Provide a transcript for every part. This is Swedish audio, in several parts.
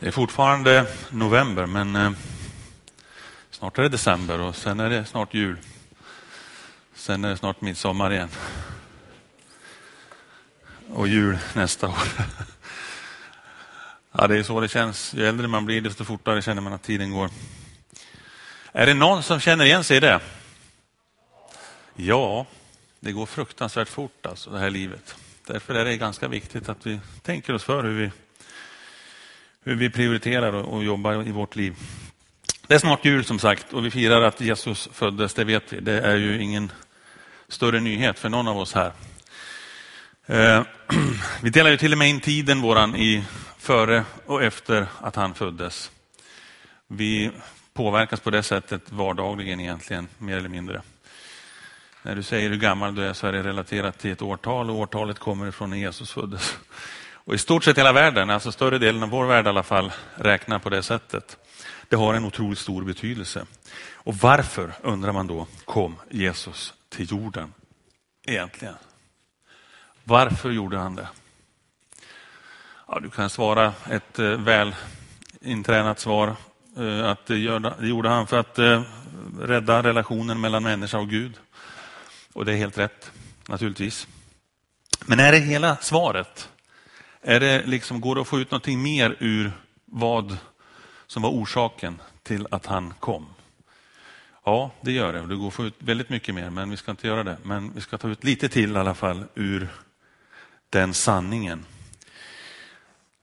Det är fortfarande november, men eh, snart är det december och sen är det snart jul. Sen är det snart midsommar igen. Och jul nästa år. Ja, det är så det känns. Ju äldre man blir, desto fortare känner man att tiden går. Är det någon som känner igen sig i det? Ja, det går fruktansvärt fort alltså, det här livet. Därför är det ganska viktigt att vi tänker oss för hur vi hur vi prioriterar och jobbar i vårt liv. Det är snart jul som sagt och vi firar att Jesus föddes, det vet vi. Det är ju ingen större nyhet för någon av oss här. Eh, vi delar ju till och med in tiden våran i före och efter att han föddes. Vi påverkas på det sättet vardagligen egentligen, mer eller mindre. När du säger hur gammal du är så är det relaterat till ett årtal och årtalet kommer ifrån när Jesus föddes. Och i stort sett hela världen, alltså större delen av vår värld i alla fall, räknar på det sättet. Det har en otroligt stor betydelse. Och varför, undrar man då, kom Jesus till jorden egentligen? Varför gjorde han det? Ja, du kan svara ett eh, väl intränat svar. Eh, att det gjorde han för att eh, rädda relationen mellan människa och Gud. Och det är helt rätt, naturligtvis. Men är det hela svaret? Är det liksom, går det att få ut någonting mer ur vad som var orsaken till att han kom? Ja, det gör det. Det går att få ut väldigt mycket mer, men vi ska inte göra det. Men vi ska ta ut lite till i alla fall ur den sanningen.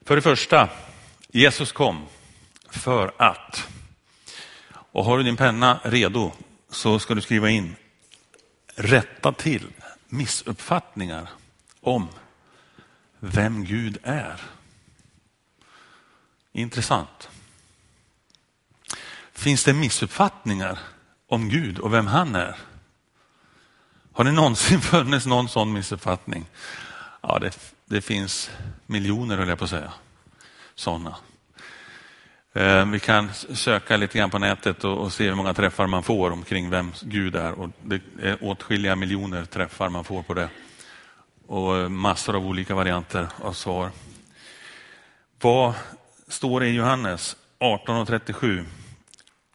För det första, Jesus kom för att. Och har du din penna redo så ska du skriva in rätta till missuppfattningar om vem Gud är. Intressant. Finns det missuppfattningar om Gud och vem han är? Har det någonsin funnits någon sån missuppfattning? Ja, det, det finns miljoner, höll jag på att säga, sådana. Eh, vi kan söka lite grann på nätet och se hur många träffar man får omkring vem Gud är. Och det är åtskilliga miljoner träffar man får på det och eh, massor av olika varianter av svar. Vad står det i Johannes 18.37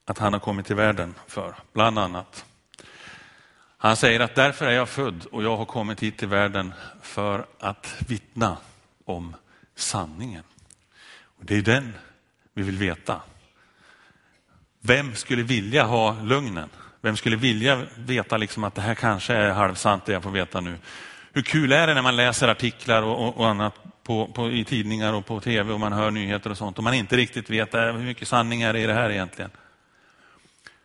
att han har kommit till världen för? Bland annat. Han säger att därför är jag född och jag har kommit hit till världen för att vittna om sanningen. Och det är den vi vill veta. Vem skulle vilja ha lögnen? Vem skulle vilja veta liksom att det här kanske är halvsant det jag får veta nu? Hur kul är det när man läser artiklar och, och, och annat på, på, i tidningar och på tv och man hör nyheter och sånt och man inte riktigt vet äh, hur mycket sanning är det i det här egentligen.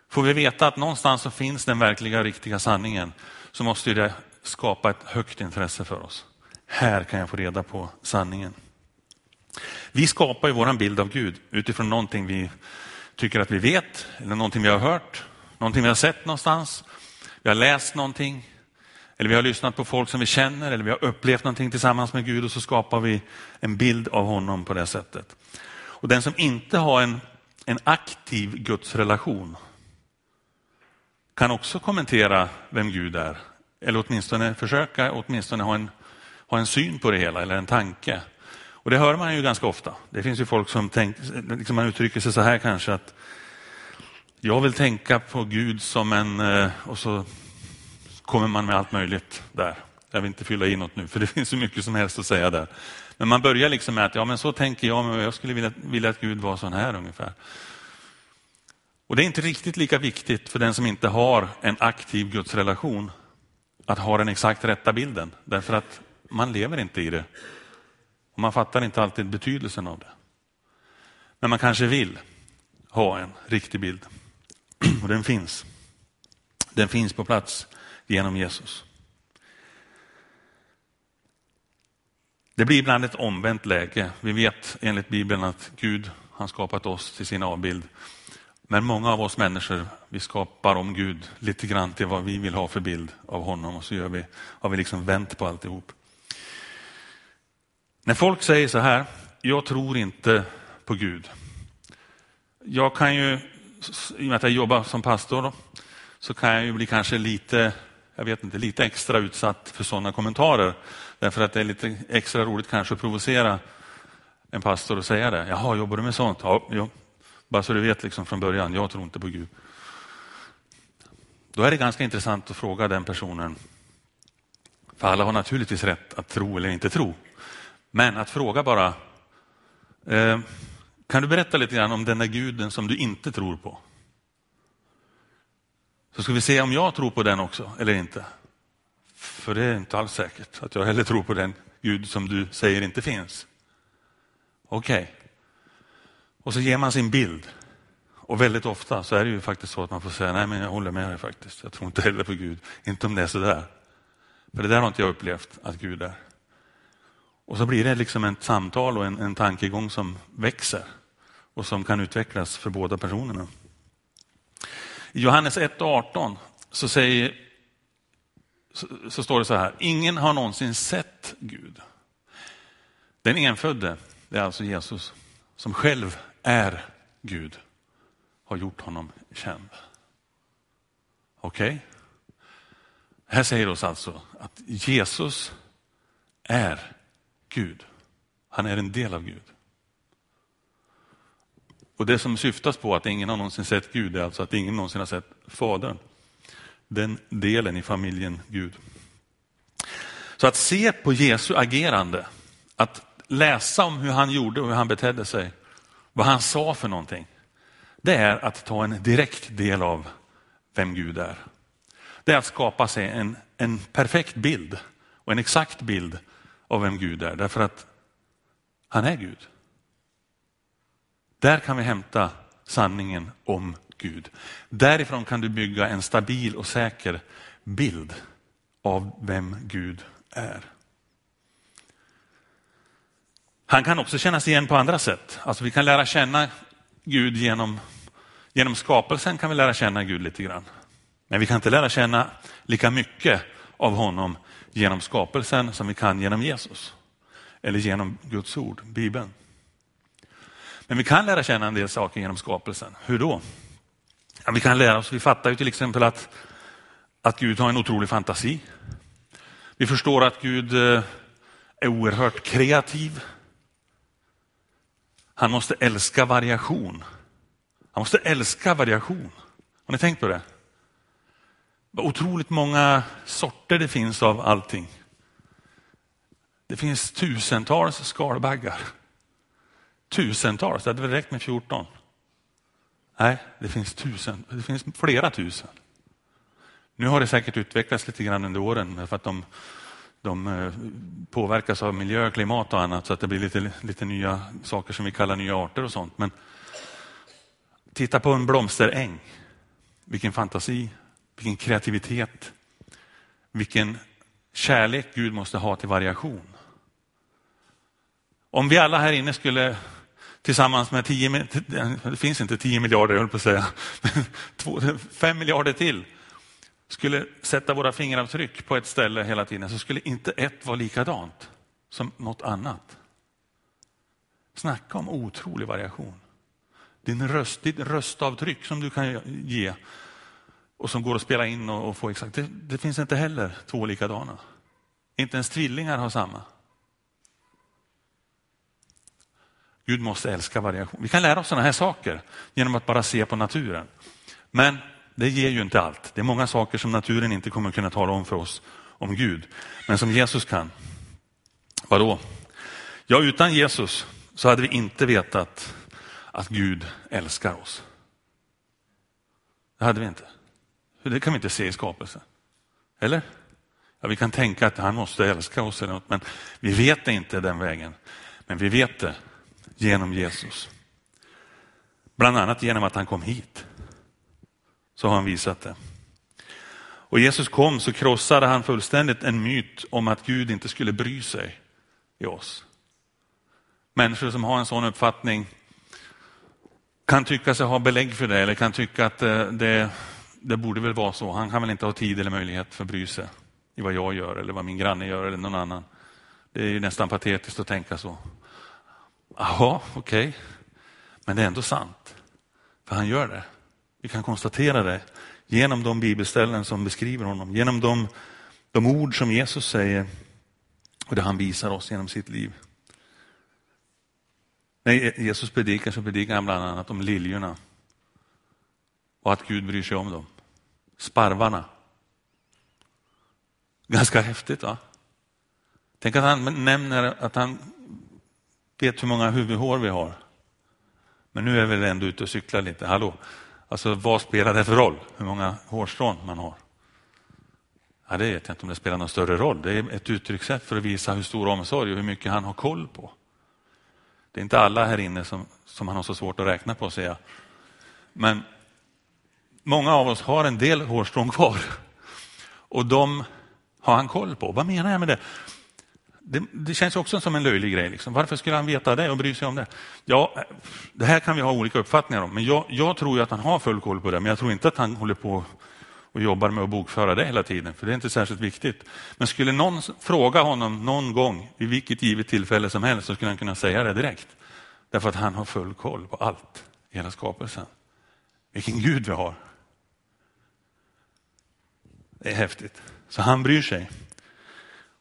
Får vi veta att någonstans så finns den verkliga riktiga sanningen så måste det skapa ett högt intresse för oss. Här kan jag få reda på sanningen. Vi skapar ju vår bild av Gud utifrån någonting vi tycker att vi vet eller någonting vi har hört, någonting vi har sett någonstans. Vi har läst någonting, eller vi har lyssnat på folk som vi känner eller vi har upplevt någonting tillsammans med Gud och så skapar vi en bild av honom på det sättet. Och den som inte har en, en aktiv gudsrelation kan också kommentera vem Gud är. Eller åtminstone försöka åtminstone ha en, ha en syn på det hela eller en tanke. Och det hör man ju ganska ofta. Det finns ju folk som tänk, liksom man uttrycker sig så här kanske att jag vill tänka på Gud som en, eh, och så kommer man med allt möjligt där. Jag vill inte fylla i något nu, för det finns så mycket som helst att säga där. Men man börjar liksom med att ja, men så tänker jag, men jag skulle vilja, vilja att Gud var sån här ungefär. Och det är inte riktigt lika viktigt för den som inte har en aktiv gudsrelation att ha den exakt rätta bilden, därför att man lever inte i det. Och man fattar inte alltid betydelsen av det. Men man kanske vill ha en riktig bild. Och den finns. Den finns på plats genom Jesus. Det blir ibland ett omvänt läge. Vi vet enligt Bibeln att Gud har skapat oss till sin avbild. Men många av oss människor, vi skapar om Gud lite grann till vad vi vill ha för bild av honom och så gör vi, har vi liksom vänt på alltihop. När folk säger så här, jag tror inte på Gud. Jag kan ju, i och med att jag jobbar som pastor, så kan jag ju bli kanske lite jag vet inte, lite extra utsatt för sådana kommentarer. Därför att det är lite extra roligt kanske att provocera en pastor och säga det. Jaha, jobbar du med sånt? Ja, ja. bara så du vet liksom från början, jag tror inte på Gud. Då är det ganska intressant att fråga den personen, för alla har naturligtvis rätt att tro eller inte tro. Men att fråga bara, eh, kan du berätta lite grann om den där guden som du inte tror på? Så ska vi se om jag tror på den också eller inte. För det är inte alls säkert att jag heller tror på den Gud som du säger inte finns. Okej. Okay. Och så ger man sin bild. Och väldigt ofta så är det ju faktiskt så att man får säga, nej men jag håller med dig faktiskt. Jag tror inte heller på Gud. Inte om det är sådär. För det där har inte jag upplevt att Gud är. Och så blir det liksom ett samtal och en, en tankegång som växer och som kan utvecklas för båda personerna. I Johannes 1.18 så, säger, så, så står det så här, ingen har någonsin sett Gud. Den enfödde, det är alltså Jesus, som själv är Gud, har gjort honom känd. Okej? Okay? Här säger oss alltså att Jesus är Gud. Han är en del av Gud. Och det som syftas på att ingen har någonsin sett Gud är alltså att ingen någonsin har sett Fadern. Den delen i familjen Gud. Så att se på Jesu agerande, att läsa om hur han gjorde och hur han betedde sig, vad han sa för någonting, det är att ta en direkt del av vem Gud är. Det är att skapa sig en, en perfekt bild och en exakt bild av vem Gud är, därför att han är Gud. Där kan vi hämta sanningen om Gud. Därifrån kan du bygga en stabil och säker bild av vem Gud är. Han kan också kännas igen på andra sätt. Alltså vi kan lära känna Gud genom, genom skapelsen kan vi lära känna Gud lite grann. Men vi kan inte lära känna lika mycket av honom genom skapelsen som vi kan genom Jesus. Eller genom Guds ord, Bibeln. Men vi kan lära känna en del saker genom skapelsen. Hur då? Ja, vi kan lära oss, vi fattar ju till exempel att, att Gud har en otrolig fantasi. Vi förstår att Gud eh, är oerhört kreativ. Han måste älska variation. Han måste älska variation. Har ni tänkt på det? Vad otroligt många sorter det finns av allting. Det finns tusentals skalbaggar. Tusentals, det hade väl räckt med 14? Nej, det finns tusen, det finns flera tusen. Nu har det säkert utvecklats lite grann under åren för att de, de eh, påverkas av miljö, klimat och annat så att det blir lite, lite nya saker som vi kallar nya arter och sånt. Men titta på en blomsteräng. Vilken fantasi, vilken kreativitet, vilken kärlek Gud måste ha till variation. Om vi alla här inne skulle tillsammans med 10, det finns inte 10 miljarder, jag höll på att säga, 5 miljarder till skulle sätta våra fingeravtryck på ett ställe hela tiden så skulle inte ett vara likadant som något annat. Snacka om otrolig variation. Din röst, ditt röstavtryck som du kan ge och som går att spela in och, få exakt, det, det finns inte heller två likadana. Inte ens tvillingar har samma. Gud måste älska variation. Vi kan lära oss sådana här saker genom att bara se på naturen. Men det ger ju inte allt. Det är många saker som naturen inte kommer kunna tala om för oss om Gud, men som Jesus kan. Vadå? Ja, utan Jesus så hade vi inte vetat att Gud älskar oss. Det hade vi inte. Det kan vi inte se i skapelsen. Eller? Ja, vi kan tänka att han måste älska oss eller något, men vi vet det inte den vägen. Men vi vet det genom Jesus. Bland annat genom att han kom hit. Så har han visat det. Och Jesus kom så krossade han fullständigt en myt om att Gud inte skulle bry sig i oss. Människor som har en sån uppfattning kan tycka sig ha belägg för det eller kan tycka att det, det, det borde väl vara så. Han kan väl inte ha tid eller möjlighet för att bry sig i vad jag gör eller vad min granne gör eller någon annan. Det är ju nästan patetiskt att tänka så. Jaha, okej. Okay. Men det är ändå sant. För han gör det. Vi kan konstatera det genom de bibelställen som beskriver honom, genom de, de ord som Jesus säger och det han visar oss genom sitt liv. När Jesus predikar så predikar han bland annat om liljorna och att Gud bryr sig om dem. Sparvarna. Ganska häftigt va? Tänk att han nämner att han vet hur många huvudhår vi har. Men nu är vi ändå ute och cyklar lite. Hallå? Alltså vad spelar det för roll hur många hårstrån man har? Ja, det vet jag inte om det spelar någon större roll. Det är ett uttryckssätt för att visa hur stor omsorg och hur mycket han har koll på. Det är inte alla här inne som, som han har så svårt att räkna på, säger jag. Men många av oss har en del hårstrån kvar. Och de har han koll på. Vad menar jag med det? Det, det känns också som en löjlig grej. Liksom. Varför skulle han veta det och bry sig om det? Ja, det här kan vi ha olika uppfattningar om. Men jag, jag tror att han har full koll på det. Men jag tror inte att han håller på och jobbar med att bokföra det hela tiden. För det är inte särskilt viktigt. Men skulle någon fråga honom någon gång, vid vilket givet tillfälle som helst, så skulle han kunna säga det direkt. Därför att han har full koll på allt i hela skapelsen. Vilken Gud vi har. Det är häftigt. Så han bryr sig.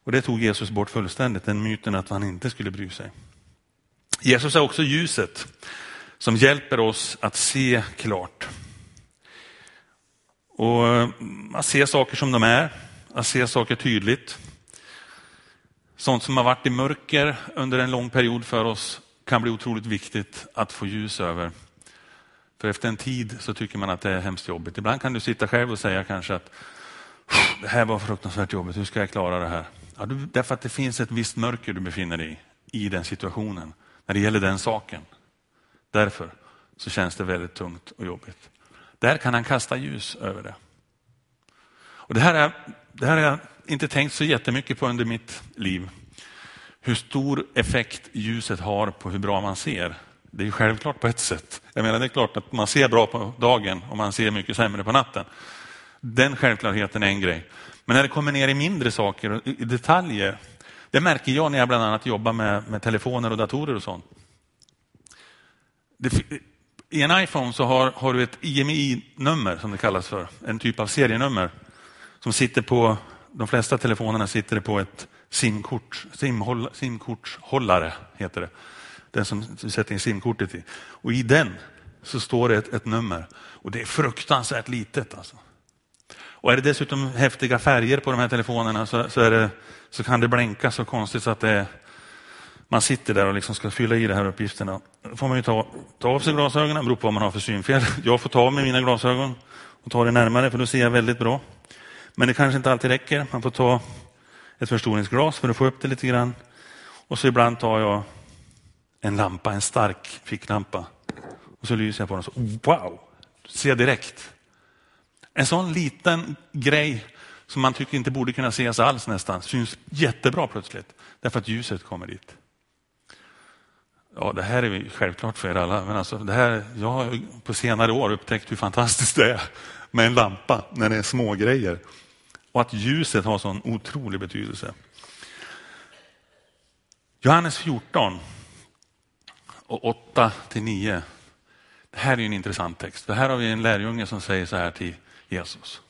Och det tog Jesus bort fullständigt, den myten att han inte skulle bry sig. Jesus är också ljuset som hjälper oss att se klart. Och eh, att se saker som de är, att se saker tydligt. Sånt som har varit i mörker under en lång period för oss kan bli otroligt viktigt att få ljus över. För efter en tid så tycker man att det är hemskt jobbigt. Ibland kan du sitta själv och säga kanske att det här var fruktansvärt jobbigt, hur ska jag klara det här? Ja, därför att det finns ett visst mörker du befinner dig i, i den situationen, när det gäller den saken. Därför så känns det väldigt tungt och jobbigt. Där kan han kasta ljus över det. Och det, här är, det här har jag inte tänkt så jättemycket på under mitt liv. Hur stor effekt ljuset har på hur bra man ser. Det är ju självklart på ett sätt. Jag menar, det är klart att man ser bra på dagen och man ser mycket sämre på natten. Den självklarheten är en grej. Men när det kommer ner i mindre saker och i detaljer, det märker jag när jag bland annat jobbar med, med telefoner och datorer och sånt. Det, I en iPhone så har, har du ett IMI-nummer som det kallas för, en typ av serienummer som sitter på, de flesta telefonerna sitter det på ett simkort, simkortshållare heter det. Den som du sätter in simkortet i. Och i den så står det ett, ett nummer och det är fruktansvärt litet. Alltså. Och är det dessutom häftiga färger på de här telefonerna så, så, det, så kan det blänka så konstigt så att det, man sitter där och liksom ska fylla i de här uppgifterna. Då får man ju ta, ta av sig glasögonen, det beror på vad man har för synfel. Jag får ta av mig mina glasögon och ta det närmare för då ser jag väldigt bra. Men det kanske inte alltid räcker. Man får ta ett förstoringsglas för att få upp det lite grann. Och så ibland tar jag en lampa, en stark ficklampa. Och så lyser jag på den så wow, ser jag direkt en sån liten grej som man tycker inte borde kunna ses alls nästan, syns jättebra plötsligt. Därför att ljuset kommer dit. Ja, det här är självklart för er alla, men alltså det här, jag har på senare år upptäckt hur fantastiskt det är med en lampa när det är små grejer Och att ljuset har sån otrolig betydelse. Johannes 14 och 8 till 9. Det här är en intressant text. För här har vi en lärjunge som säger så här till Jesus.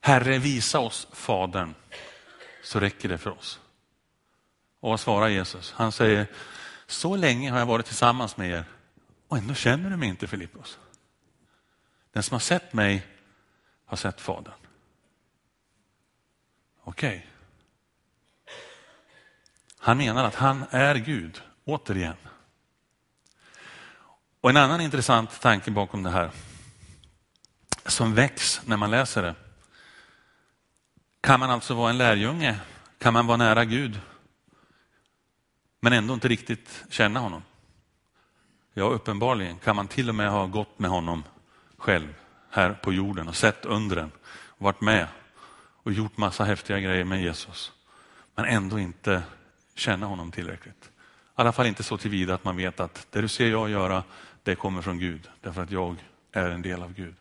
Herre, visa oss Fadern så räcker det för oss. Och vad svarar Jesus? Han säger, så länge har jag varit tillsammans med er och ändå känner du mig inte Filippos. Den som har sett mig har sett Fadern. Okej. Okay. Han menar att han är Gud, återigen. Och en annan intressant tanke bakom det här som väcks när man läser det. Kan man alltså vara en lärjunge? Kan man vara nära Gud? Men ändå inte riktigt känna honom? Ja, uppenbarligen kan man till och med ha gått med honom själv här på jorden och sett undren, varit med och gjort massa häftiga grejer med Jesus. Men ändå inte känna honom tillräckligt. I alla fall inte så tillvida att man vet att det du ser jag göra, det kommer från Gud. Därför att jag är en del av Gud.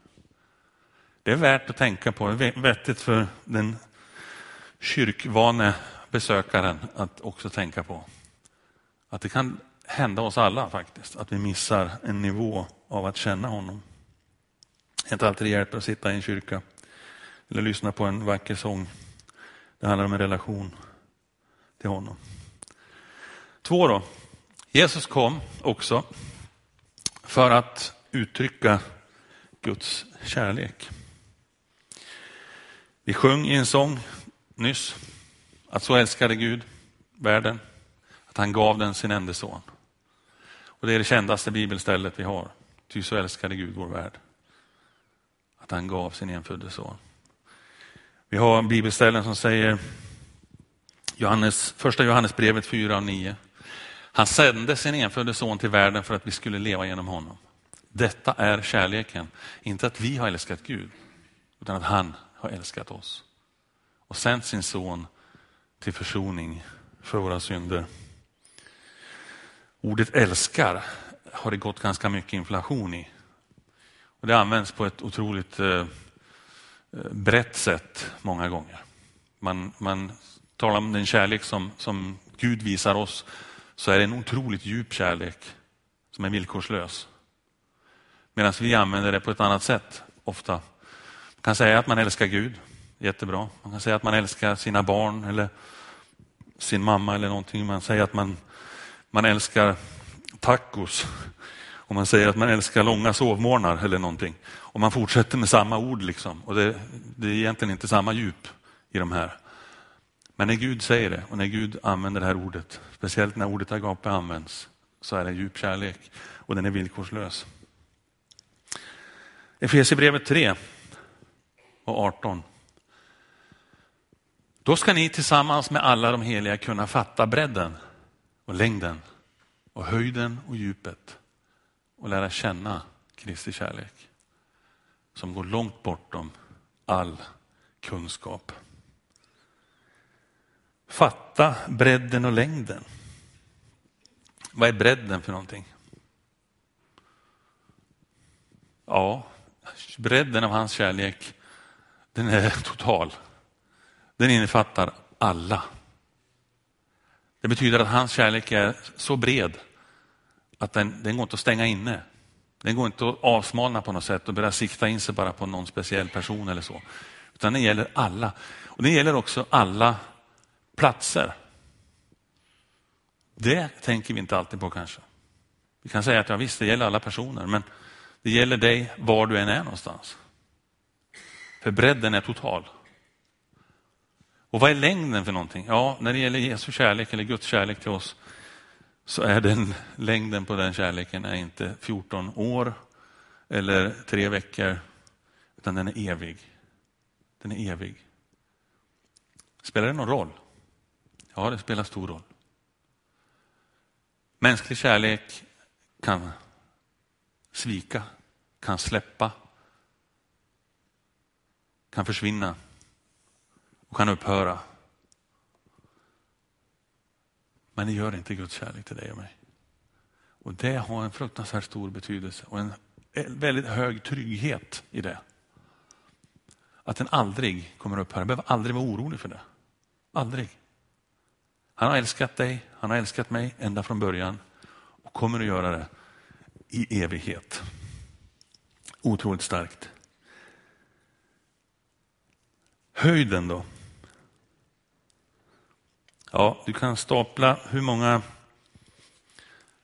Det är värt att tänka på, det är vettigt för den kyrkvane besökaren att också tänka på. Att det kan hända oss alla faktiskt, att vi missar en nivå av att känna honom. Det är inte alltid det hjälper att sitta i en kyrka eller lyssna på en vacker sång. Det handlar om en relation till honom. Två då. Jesus kom också för att uttrycka Guds kärlek. Vi sjöng i en sång nyss att så älskade Gud världen att han gav den sin enda son. Och det är det kändaste bibelstället vi har. Ty så älskade Gud vår värld. Att han gav sin enfödde son. Vi har bibelställen som säger Johannes, första Johannesbrevet 4 och 9. Han sände sin enfödde son till världen för att vi skulle leva genom honom. Detta är kärleken. Inte att vi har älskat Gud, utan att han har älskat oss. Och sänt sin son till försoning för våra synder. Ordet älskar har det gått ganska mycket inflation i. Och Det används på ett otroligt eh, eh, brett sätt många gånger. Man, man talar om den kärlek som, som Gud visar oss, så är det en otroligt djup kärlek som är villkorslös. Medan vi använder det på ett annat sätt ofta. Man kan säga att man älskar Gud, jättebra. Man kan säga att man älskar sina barn eller sin mamma eller någonting. Man säger att man, man älskar tacos. Och man säger att man älskar långa sovmorgnar eller någonting. Och man fortsätter med samma ord. liksom. Och det, det är egentligen inte samma djup i de här. Men när Gud säger det och när Gud använder det här ordet, speciellt när ordet agape används, så är det djup kärlek och den är villkorslös. Efesierbrevet 3 och 18. Då ska ni tillsammans med alla de heliga kunna fatta bredden och längden och höjden och djupet och lära känna Kristi kärlek som går långt bortom all kunskap. Fatta bredden och längden. Vad är bredden för någonting? Ja, bredden av hans kärlek, den är total. Den innefattar alla. Det betyder att hans kärlek är så bred att den, den går inte att stänga inne. Den går inte att avsmalna på något sätt och börja sikta in sig bara på någon speciell person eller så. Utan den gäller alla. Och den gäller också alla platser. Det tänker vi inte alltid på kanske. Vi kan säga att ja, visst, det gäller alla personer, men det gäller dig var du än är någonstans. För bredden är total. Och vad är längden för någonting? Ja, när det gäller Jesu kärlek eller Guds kärlek till oss så är den längden på den kärleken är inte 14 år eller tre veckor, utan den är evig. Den är evig. Spelar det någon roll? Ja, det spelar stor roll. Mänsklig kärlek kan svika, kan släppa, kan försvinna och kan upphöra. Men det gör inte Guds kärlek till dig och mig. Och det har en fruktansvärt stor betydelse och en väldigt hög trygghet i det. Att den aldrig kommer upphöra. Du behöver aldrig vara orolig för det. Aldrig. Han har älskat dig, han har älskat mig ända från början och kommer att göra det i evighet. Otroligt starkt. Höjden då? Ja, du kan stapla hur många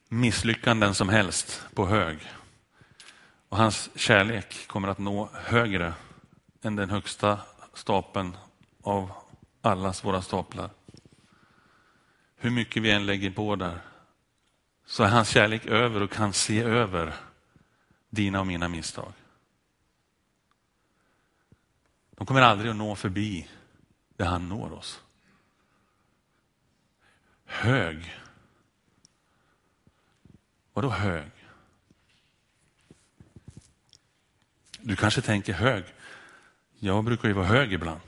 misslyckanden som helst på hög. Och hans kärlek kommer att nå högre än den högsta stapeln av allas våra staplar. Hur mycket vi än lägger på där så är hans kärlek över och kan se över dina och mina misstag. De kommer aldrig att nå förbi där han når oss. Hög. Vadå hög? Du kanske tänker hög. Jag brukar ju vara hög ibland.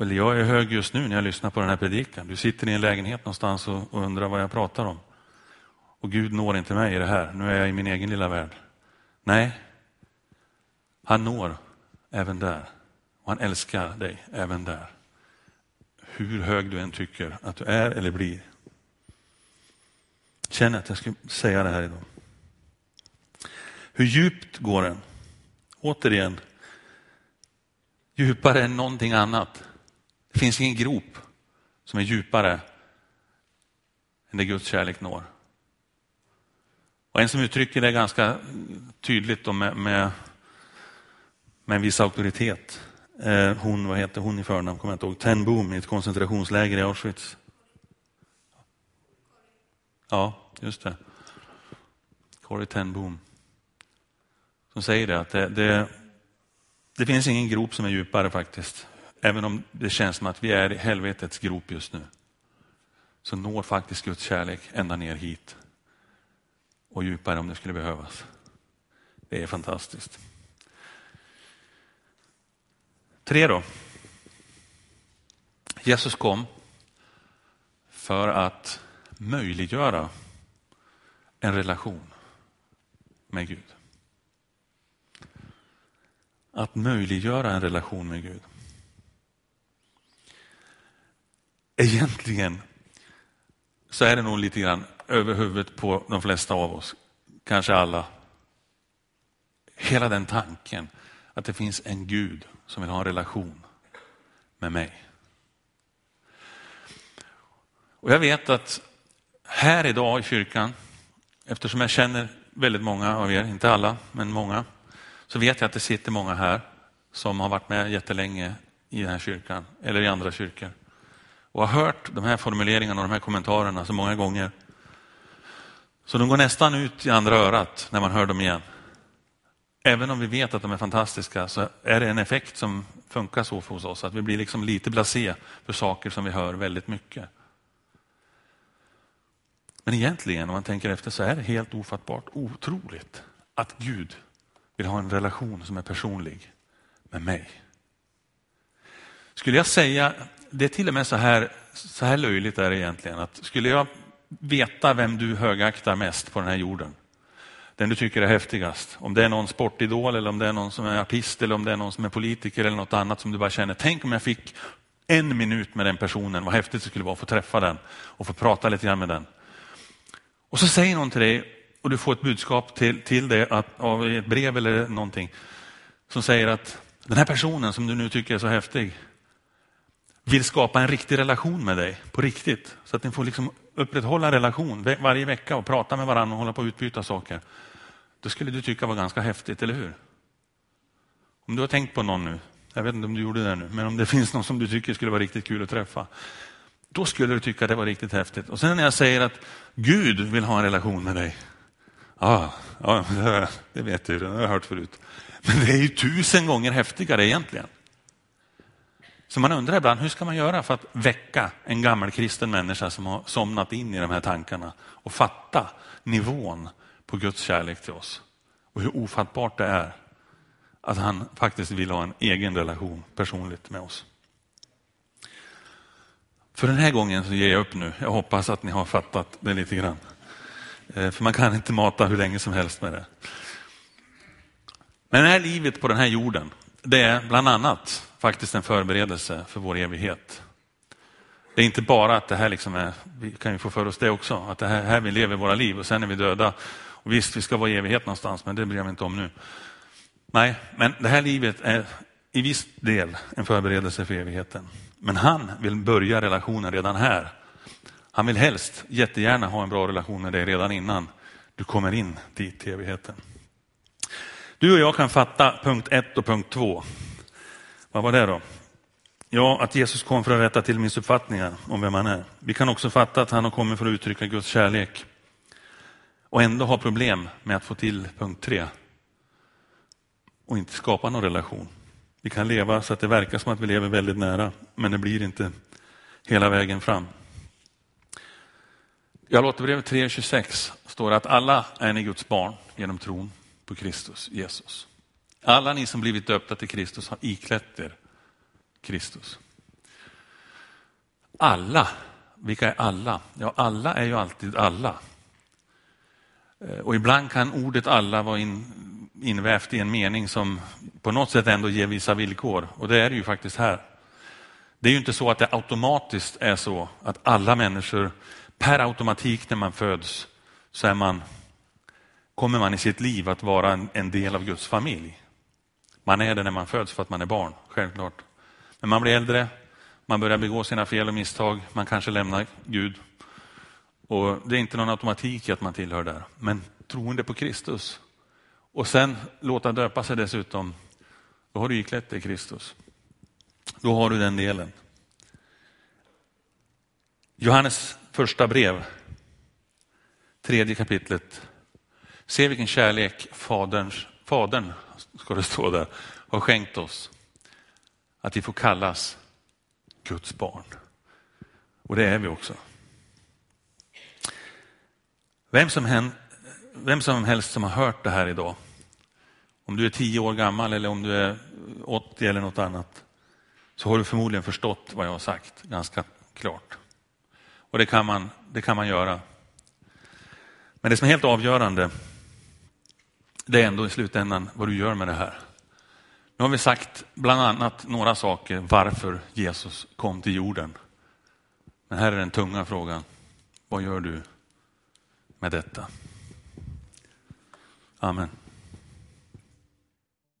Eller jag är hög just nu när jag lyssnar på den här predikan. Du sitter i en lägenhet någonstans och, undrar vad jag pratar om. Och Gud når inte mig i det här. Nu är jag i min egen lilla värld. Nej, han når även där. Och han älskar dig även där. Hur hög du än tycker att du är eller blir. Känner att jag ska säga det här idag. Hur djupt går den? Återigen, djupare än någonting annat. Det finns ingen grop som är djupare än det Guds kärlek når. Och en som uttrycker det ganska tydligt med, med, med en viss auktoritet, eh, hon, vad heter hon i förnamn, kommer jag inte ihåg, Ten Boom i ett koncentrationsläger i Auschwitz. Ja, just det. Corrie Ten Boom. Som säger det, att det, det, det finns ingen grop som är djupare faktiskt. Även om det känns som att vi är i helvetets grop just nu. Så når faktiskt Guds kärlek ända ner hit. Och djupare om det skulle behövas. Det är fantastiskt. Tre då. Jesus kom för att möjliggöra en relation med Gud. Att möjliggöra en relation med Gud. Egentligen så är det nog lite grann över huvudet på de flesta av oss, kanske alla. Hela den tanken att det finns en Gud som vill ha en relation med mig. Och Jag vet att här idag i kyrkan, eftersom jag känner väldigt många av er, inte alla, men många, så vet jag att det sitter många här som har varit med jättelänge i den här kyrkan eller i andra kyrkor och har hört de här formuleringarna och de här kommentarerna så många gånger. Så de går nästan ut i andra örat när man hör dem igen. Även om vi vet att de är fantastiska så är det en effekt som funkar så hos oss, att vi blir liksom lite blasé för saker som vi hör väldigt mycket. Men egentligen, om man tänker efter, så är det helt ofattbart, otroligt att Gud vill ha en relation som är personlig med mig. Skulle jag säga, det är till och med så här, så här löjligt är det egentligen, att skulle jag veta vem du högaktar mest på den här jorden, den du tycker är häftigast, om det är någon sportidol eller om det är någon som är artist eller om det är någon som är politiker eller något annat som du bara känner, tänk om jag fick en minut med den personen, vad häftigt det skulle vara att få träffa den och få prata lite grann med den. Och så säger någon till dig och du får ett budskap till, till dig att, av ett brev eller någonting som säger att den här personen som du nu tycker är så häftig vill skapa en riktig relation med dig på riktigt. Så att ni får liksom upprätthålla en relation varje vecka och prata med varandra och hålla på att utbyta saker. Då skulle du tycka var ganska häftigt, eller hur? Om du har tänkt på någon nu, jag vet inte om du gjorde det nu, men om det finns någon som du tycker skulle vara riktigt kul att träffa. Då skulle du tycka det var riktigt häftigt. Och sen när jag säger att Gud vill ha en relation med dig. Ja, ja det vet du, det har jag hört förut. Men det är ju tusen gånger häftigare egentligen. Så man undrar ibland, hur ska man göra för att väcka en gammal kristen människa som har somnat in i de här tankarna och fatta nivån på Guds kärlek till oss. Och hur ofattbart det är att han faktiskt vill ha en egen relation personligt med oss. För den här gången så ger jag upp nu. Jag hoppas att ni har fattat det lite grann. Eh, för man kan inte mata hur länge som helst med det. Men det här livet på den här jorden, det är bland annat faktiskt en förberedelse för vår evighet. Det är inte bara att det här liksom är, vi kan ju få för oss det också, att det här, här vi lever våra liv och sen är vi döda. Och visst, vi ska vara i evighet någonstans, men det bryr jag mig inte om nu. Nej, men det här livet är i viss del en förberedelse för evigheten. Men han vill börja relationen redan här. Han vill helst jättegärna ha en bra relation med dig redan innan du kommer in dit till evigheten. Du och jag kan fatta punkt ett och punkt två. Vad var det då? Ja, att Jesus kom för att rätta till missuppfattningar om vem han är. Vi kan också fatta att han har kommit för att uttrycka Guds kärlek. Och ändå ha problem med att få till punkt tre. Och inte skapa någon relation. Vi kan leva så att det verkar som att vi lever väldigt nära, men det blir inte hela vägen fram. I Galaterbrevet 3.26 står det att alla är ni Guds barn genom tron på Kristus Jesus. Alla ni som blivit döpta till Kristus har iklätt er Kristus. Alla, vilka är alla? Ja, alla är ju alltid alla. Eh, och ibland kan ordet alla vara in, invävt i en mening som på något sätt ändå ger vissa villkor. Och det är det ju faktiskt här. Det är ju inte så att det automatiskt är så att alla människor per automatik när man föds så är man, kommer man i sitt liv att vara en, en del av Guds familj. Man är det när man föds för att man är barn, självklart. Men man blir äldre, man börjar begå sina fel och misstag, man kanske lämnar Gud Och Det är inte någon automatik i att man tillhör där. Men troende på Kristus och sen låta döpa sig dessutom, då har du iklätt dig Kristus. Då har du den delen. Johannes första brev, tredje kapitlet. Se vilken kärlek faderns, fadern, ska det stå där, har skänkt oss. Att vi får kallas Guds barn. Och det är vi också. Vem som, vem som helst som har hört det här idag, om du är tio år gammal eller om du är 80 eller något annat, så har du förmodligen förstått vad jag har sagt ganska klart. Och det kan man, det kan man göra. Men det som är helt avgörande, det är ändå i slutändan vad du gör med det här. Nu har vi sagt bland annat några saker varför Jesus kom till jorden. Men här är den tunga frågan. Vad gör du med detta? Amen.